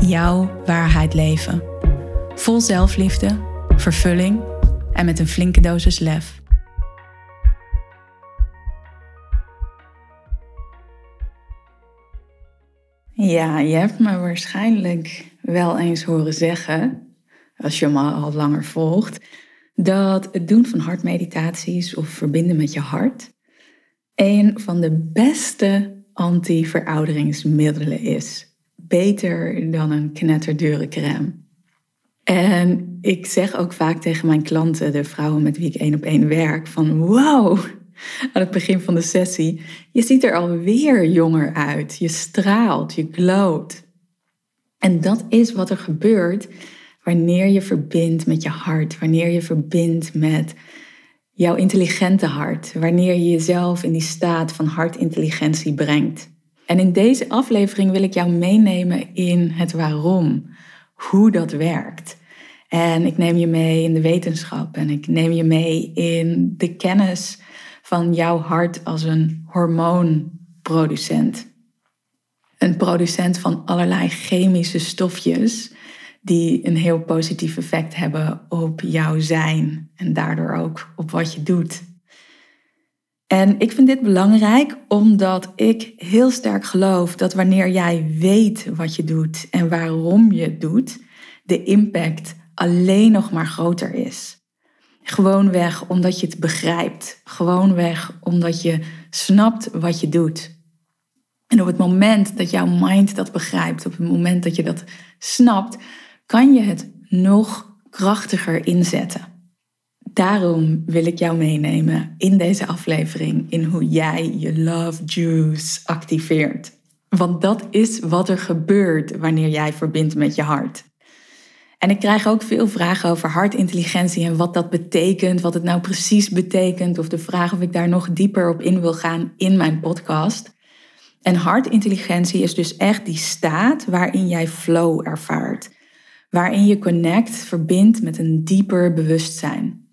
jouw waarheid leven. Vol zelfliefde, vervulling en met een flinke dosis lef. Ja, je hebt me waarschijnlijk wel eens horen zeggen, als je me al langer volgt, dat het doen van hartmeditaties of verbinden met je hart een van de beste anti-verouderingsmiddelen is beter dan een knetterdure crème. En ik zeg ook vaak tegen mijn klanten, de vrouwen met wie ik één op één werk, van wow, aan het begin van de sessie, je ziet er alweer jonger uit. Je straalt, je glowt. En dat is wat er gebeurt wanneer je verbindt met je hart, wanneer je verbindt met jouw intelligente hart, wanneer je jezelf in die staat van hartintelligentie brengt. En in deze aflevering wil ik jou meenemen in het waarom, hoe dat werkt. En ik neem je mee in de wetenschap en ik neem je mee in de kennis van jouw hart als een hormoonproducent. Een producent van allerlei chemische stofjes die een heel positief effect hebben op jouw zijn en daardoor ook op wat je doet. En ik vind dit belangrijk omdat ik heel sterk geloof dat wanneer jij weet wat je doet en waarom je het doet, de impact alleen nog maar groter is. Gewoonweg omdat je het begrijpt. Gewoonweg omdat je snapt wat je doet. En op het moment dat jouw mind dat begrijpt, op het moment dat je dat snapt, kan je het nog krachtiger inzetten. Daarom wil ik jou meenemen in deze aflevering in hoe jij je love juice activeert. Want dat is wat er gebeurt wanneer jij verbindt met je hart. En ik krijg ook veel vragen over hartintelligentie en wat dat betekent, wat het nou precies betekent, of de vraag of ik daar nog dieper op in wil gaan in mijn podcast. En hartintelligentie is dus echt die staat waarin jij flow ervaart, waarin je connect, verbindt met een dieper bewustzijn.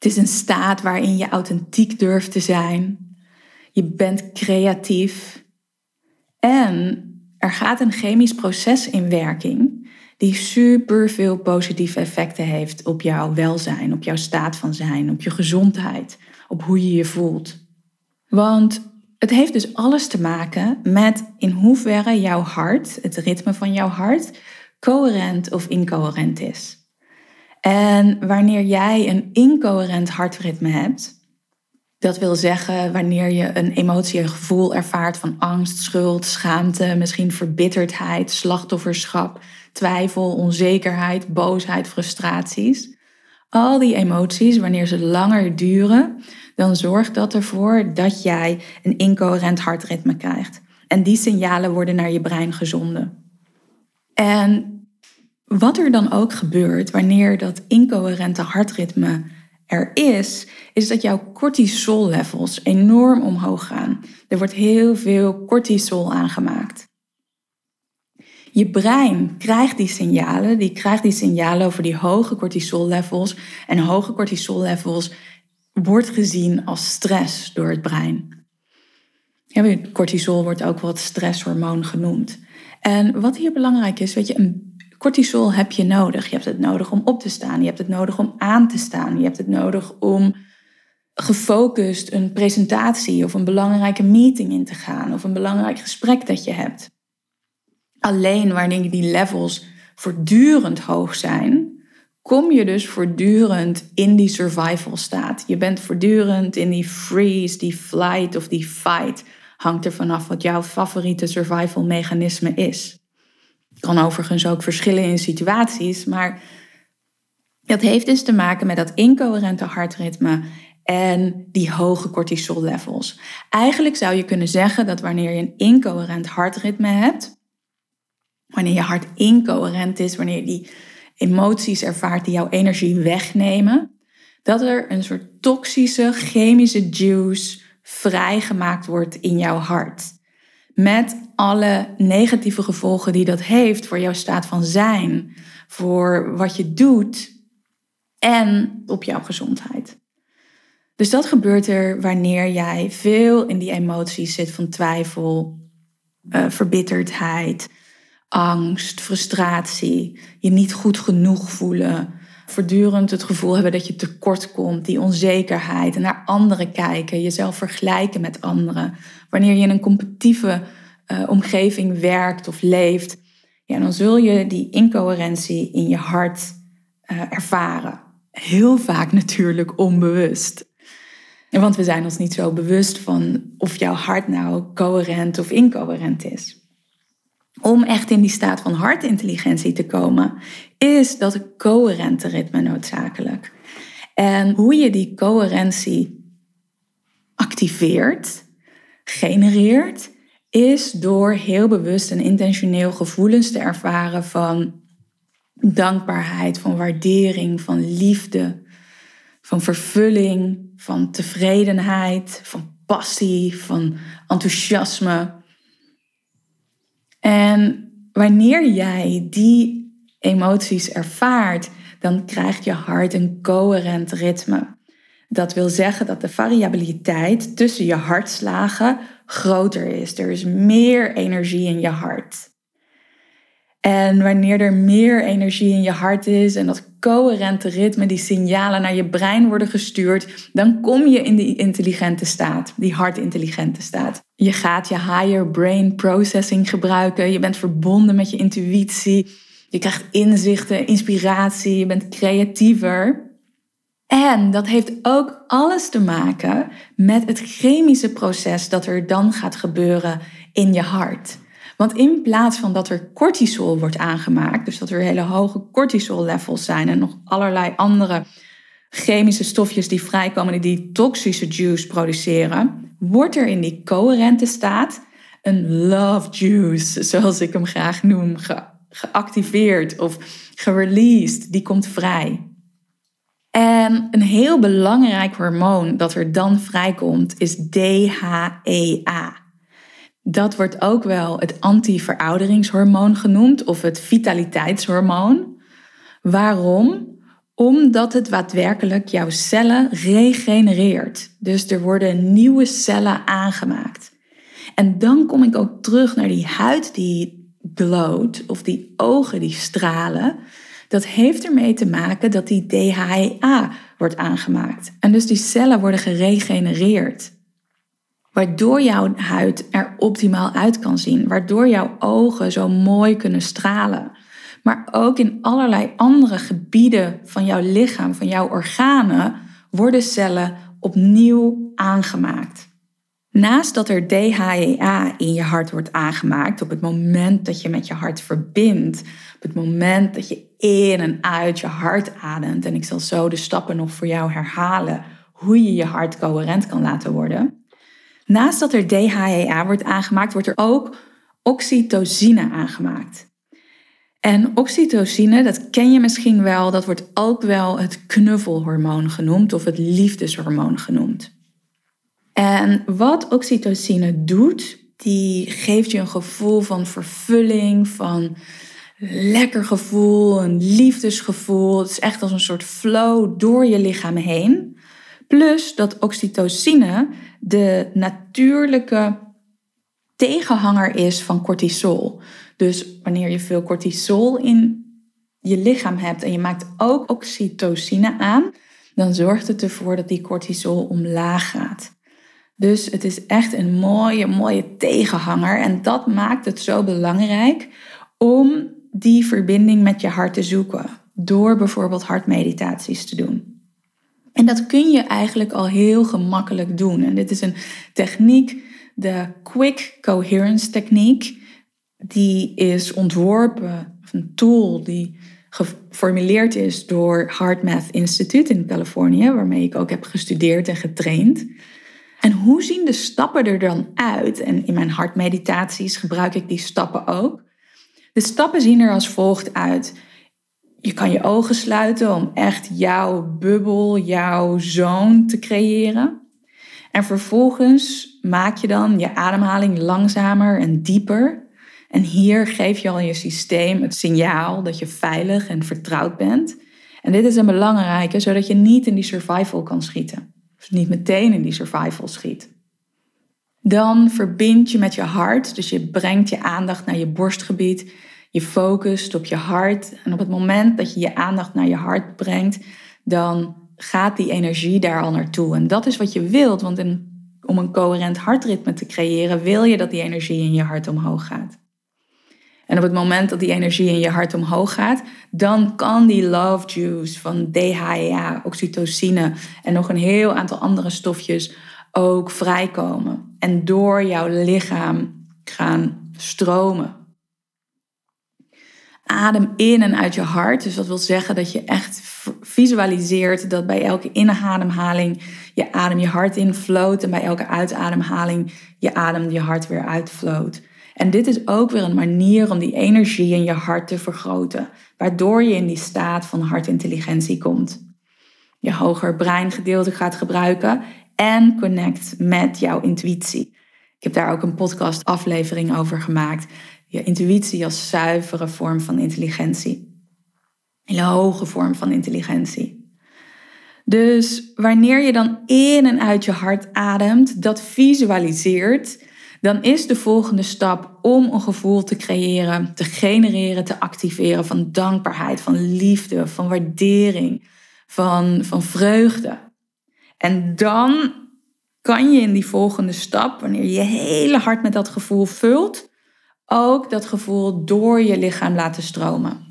Het is een staat waarin je authentiek durft te zijn. Je bent creatief. En er gaat een chemisch proces in werking die super veel positieve effecten heeft op jouw welzijn, op jouw staat van zijn, op je gezondheid, op hoe je je voelt. Want het heeft dus alles te maken met in hoeverre jouw hart, het ritme van jouw hart, coherent of incoherent is. En wanneer jij een incoherent hartritme hebt, dat wil zeggen wanneer je een emotie, een gevoel ervaart van angst, schuld, schaamte, misschien verbitterdheid, slachtofferschap, twijfel, onzekerheid, boosheid, frustraties. Al die emoties, wanneer ze langer duren, dan zorgt dat ervoor dat jij een incoherent hartritme krijgt. En die signalen worden naar je brein gezonden. En wat er dan ook gebeurt wanneer dat incoherente hartritme er is, is dat jouw cortisol levels enorm omhoog gaan. Er wordt heel veel cortisol aangemaakt. Je brein krijgt die signalen, die krijgt die signalen over die hoge cortisol levels. En hoge cortisol levels wordt gezien als stress door het brein. Cortisol wordt ook wel het stresshormoon genoemd. En wat hier belangrijk is, weet je, een Cortisol heb je nodig. Je hebt het nodig om op te staan. Je hebt het nodig om aan te staan. Je hebt het nodig om gefocust een presentatie of een belangrijke meeting in te gaan of een belangrijk gesprek dat je hebt. Alleen wanneer die levels voortdurend hoog zijn, kom je dus voortdurend in die survival staat. Je bent voortdurend in die freeze, die flight of die fight. Hangt er vanaf wat jouw favoriete survival mechanisme is. Kan overigens ook verschillen in situaties, maar dat heeft dus te maken met dat incoherente hartritme en die hoge cortisol levels. Eigenlijk zou je kunnen zeggen dat wanneer je een incoherent hartritme hebt, wanneer je hart incoherent is, wanneer je die emoties ervaart die jouw energie wegnemen, dat er een soort toxische chemische juice vrijgemaakt wordt in jouw hart. Met alle negatieve gevolgen die dat heeft voor jouw staat van zijn, voor wat je doet en op jouw gezondheid. Dus dat gebeurt er wanneer jij veel in die emoties zit van twijfel, uh, verbitterdheid, angst, frustratie, je niet goed genoeg voelen, voortdurend het gevoel hebben dat je tekort komt, die onzekerheid en naar anderen kijken, jezelf vergelijken met anderen. Wanneer je in een competitieve uh, omgeving werkt of leeft, ja, dan zul je die incoherentie in je hart uh, ervaren. Heel vaak natuurlijk onbewust. Want we zijn ons niet zo bewust van of jouw hart nou coherent of incoherent is. Om echt in die staat van hartintelligentie te komen, is dat coherente ritme noodzakelijk. En hoe je die coherentie activeert, genereert, is door heel bewust en intentioneel gevoelens te ervaren van dankbaarheid, van waardering, van liefde, van vervulling, van tevredenheid, van passie, van enthousiasme. En wanneer jij die emoties ervaart, dan krijgt je hart een coherent ritme. Dat wil zeggen dat de variabiliteit tussen je hartslagen groter is. Er is meer energie in je hart. En wanneer er meer energie in je hart is en dat coherente ritme, die signalen naar je brein worden gestuurd, dan kom je in die intelligente staat, die hartintelligente staat. Je gaat je higher brain processing gebruiken, je bent verbonden met je intuïtie, je krijgt inzichten, inspiratie, je bent creatiever. En dat heeft ook alles te maken met het chemische proces dat er dan gaat gebeuren in je hart. Want in plaats van dat er cortisol wordt aangemaakt, dus dat er hele hoge cortisol levels zijn en nog allerlei andere chemische stofjes die vrijkomen die toxische juice produceren, wordt er in die coherente staat een love juice, zoals ik hem graag noem, geactiveerd of gereleased. Die komt vrij. En een heel belangrijk hormoon dat er dan vrijkomt is DHEA. Dat wordt ook wel het anti-verouderingshormoon genoemd of het vitaliteitshormoon. Waarom? Omdat het daadwerkelijk jouw cellen regenereert. Dus er worden nieuwe cellen aangemaakt. En dan kom ik ook terug naar die huid die glowt of die ogen die stralen. Dat heeft ermee te maken dat die DHEA wordt aangemaakt. En dus die cellen worden geregenereerd waardoor jouw huid er optimaal uit kan zien, waardoor jouw ogen zo mooi kunnen stralen. Maar ook in allerlei andere gebieden van jouw lichaam, van jouw organen, worden cellen opnieuw aangemaakt. Naast dat er DHEA in je hart wordt aangemaakt op het moment dat je met je hart verbindt, op het moment dat je in en uit je hart ademt, en ik zal zo de stappen nog voor jou herhalen hoe je je hart coherent kan laten worden, Naast dat er DHEA wordt aangemaakt, wordt er ook oxytocine aangemaakt. En oxytocine, dat ken je misschien wel, dat wordt ook wel het knuffelhormoon genoemd of het liefdeshormoon genoemd. En wat oxytocine doet, die geeft je een gevoel van vervulling, van lekker gevoel, een liefdesgevoel. Het is echt als een soort flow door je lichaam heen. Plus dat oxytocine de natuurlijke tegenhanger is van cortisol. Dus wanneer je veel cortisol in je lichaam hebt en je maakt ook oxytocine aan, dan zorgt het ervoor dat die cortisol omlaag gaat. Dus het is echt een mooie, mooie tegenhanger. En dat maakt het zo belangrijk om die verbinding met je hart te zoeken. Door bijvoorbeeld hartmeditaties te doen. En dat kun je eigenlijk al heel gemakkelijk doen. En dit is een techniek, de Quick Coherence techniek. Die is ontworpen, een tool die geformuleerd is door HeartMath Institute in Californië, waarmee ik ook heb gestudeerd en getraind. En hoe zien de stappen er dan uit? En in mijn hartmeditaties gebruik ik die stappen ook. De stappen zien er als volgt uit. Je kan je ogen sluiten om echt jouw bubbel, jouw zone te creëren. En vervolgens maak je dan je ademhaling langzamer en dieper. En hier geef je al je systeem het signaal dat je veilig en vertrouwd bent. En dit is een belangrijke, zodat je niet in die survival kan schieten. Of niet meteen in die survival schiet. Dan verbind je met je hart, dus je brengt je aandacht naar je borstgebied. Je focust op je hart. En op het moment dat je je aandacht naar je hart brengt, dan gaat die energie daar al naartoe. En dat is wat je wilt, want om een coherent hartritme te creëren, wil je dat die energie in je hart omhoog gaat. En op het moment dat die energie in je hart omhoog gaat, dan kan die love juice van DHEA, oxytocine en nog een heel aantal andere stofjes ook vrijkomen. En door jouw lichaam gaan stromen. Adem in en uit je hart. Dus dat wil zeggen dat je echt visualiseert dat bij elke inademhaling je adem je hart infloot en bij elke uitademhaling je adem je hart weer uitvloot. En dit is ook weer een manier om die energie in je hart te vergroten, waardoor je in die staat van hartintelligentie komt. Je hoger breingedeelte gaat gebruiken en connect met jouw intuïtie. Ik heb daar ook een podcast aflevering over gemaakt. Je intuïtie als zuivere vorm van intelligentie. Een hoge vorm van intelligentie. Dus wanneer je dan in en uit je hart ademt, dat visualiseert, dan is de volgende stap om een gevoel te creëren, te genereren, te activeren van dankbaarheid, van liefde, van waardering, van, van vreugde. En dan kan je in die volgende stap, wanneer je je hele hart met dat gevoel vult, ook dat gevoel door je lichaam laten stromen.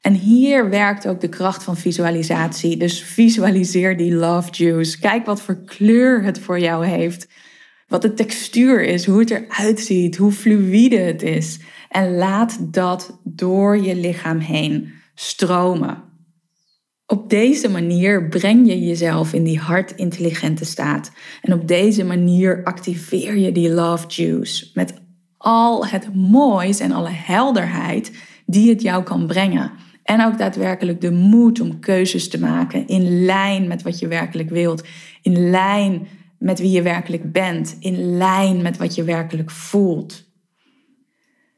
En hier werkt ook de kracht van visualisatie. Dus visualiseer die love juice. Kijk wat voor kleur het voor jou heeft. Wat de textuur is, hoe het eruit ziet, hoe fluïde het is. En laat dat door je lichaam heen stromen. Op deze manier breng je jezelf in die hartintelligente staat. En op deze manier activeer je die love juice met al het moois en alle helderheid die het jou kan brengen. En ook daadwerkelijk de moed om keuzes te maken in lijn met wat je werkelijk wilt. In lijn met wie je werkelijk bent. In lijn met wat je werkelijk voelt.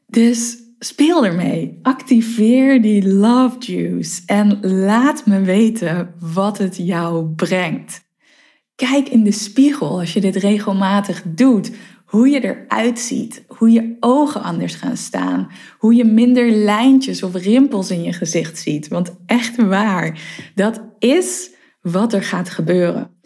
Dus speel ermee. Activeer die love juice en laat me weten wat het jou brengt. Kijk in de spiegel als je dit regelmatig doet. Hoe je eruit ziet, hoe je ogen anders gaan staan, hoe je minder lijntjes of rimpels in je gezicht ziet. Want echt waar, dat is wat er gaat gebeuren.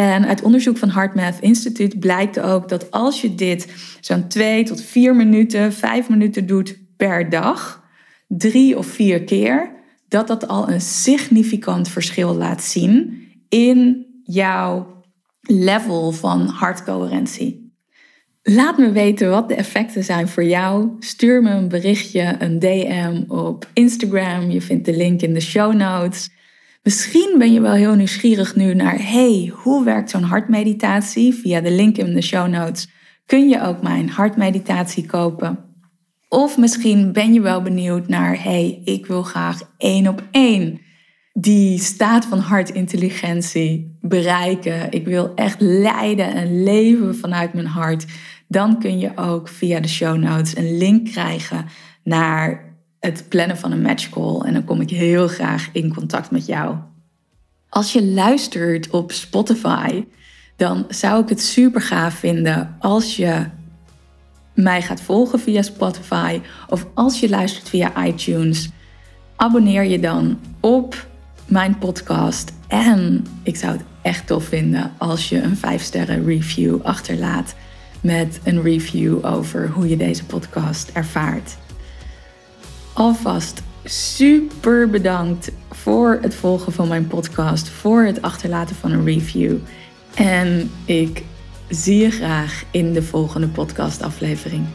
En uit onderzoek van HeartMath Institute blijkt ook dat als je dit zo'n twee tot vier minuten, vijf minuten doet per dag, drie of vier keer, dat dat al een significant verschil laat zien in jouw level van hartcoherentie. Laat me weten wat de effecten zijn voor jou. Stuur me een berichtje, een DM op Instagram. Je vindt de link in de show notes. Misschien ben je wel heel nieuwsgierig nu naar, hey, hoe werkt zo'n hartmeditatie? Via de link in de show notes kun je ook mijn hartmeditatie kopen. Of misschien ben je wel benieuwd naar, hey, ik wil graag één op één die staat van hartintelligentie bereiken. Ik wil echt leiden en leven vanuit mijn hart. Dan kun je ook via de show notes een link krijgen naar het plannen van een match call. En dan kom ik heel graag in contact met jou. Als je luistert op Spotify, dan zou ik het super gaaf vinden als je mij gaat volgen via Spotify of als je luistert via iTunes. Abonneer je dan op mijn podcast. En ik zou het echt tof vinden als je een 5 sterren review achterlaat met een review over hoe je deze podcast ervaart. Alvast super bedankt voor het volgen van mijn podcast, voor het achterlaten van een review. En ik zie je graag in de volgende podcastaflevering.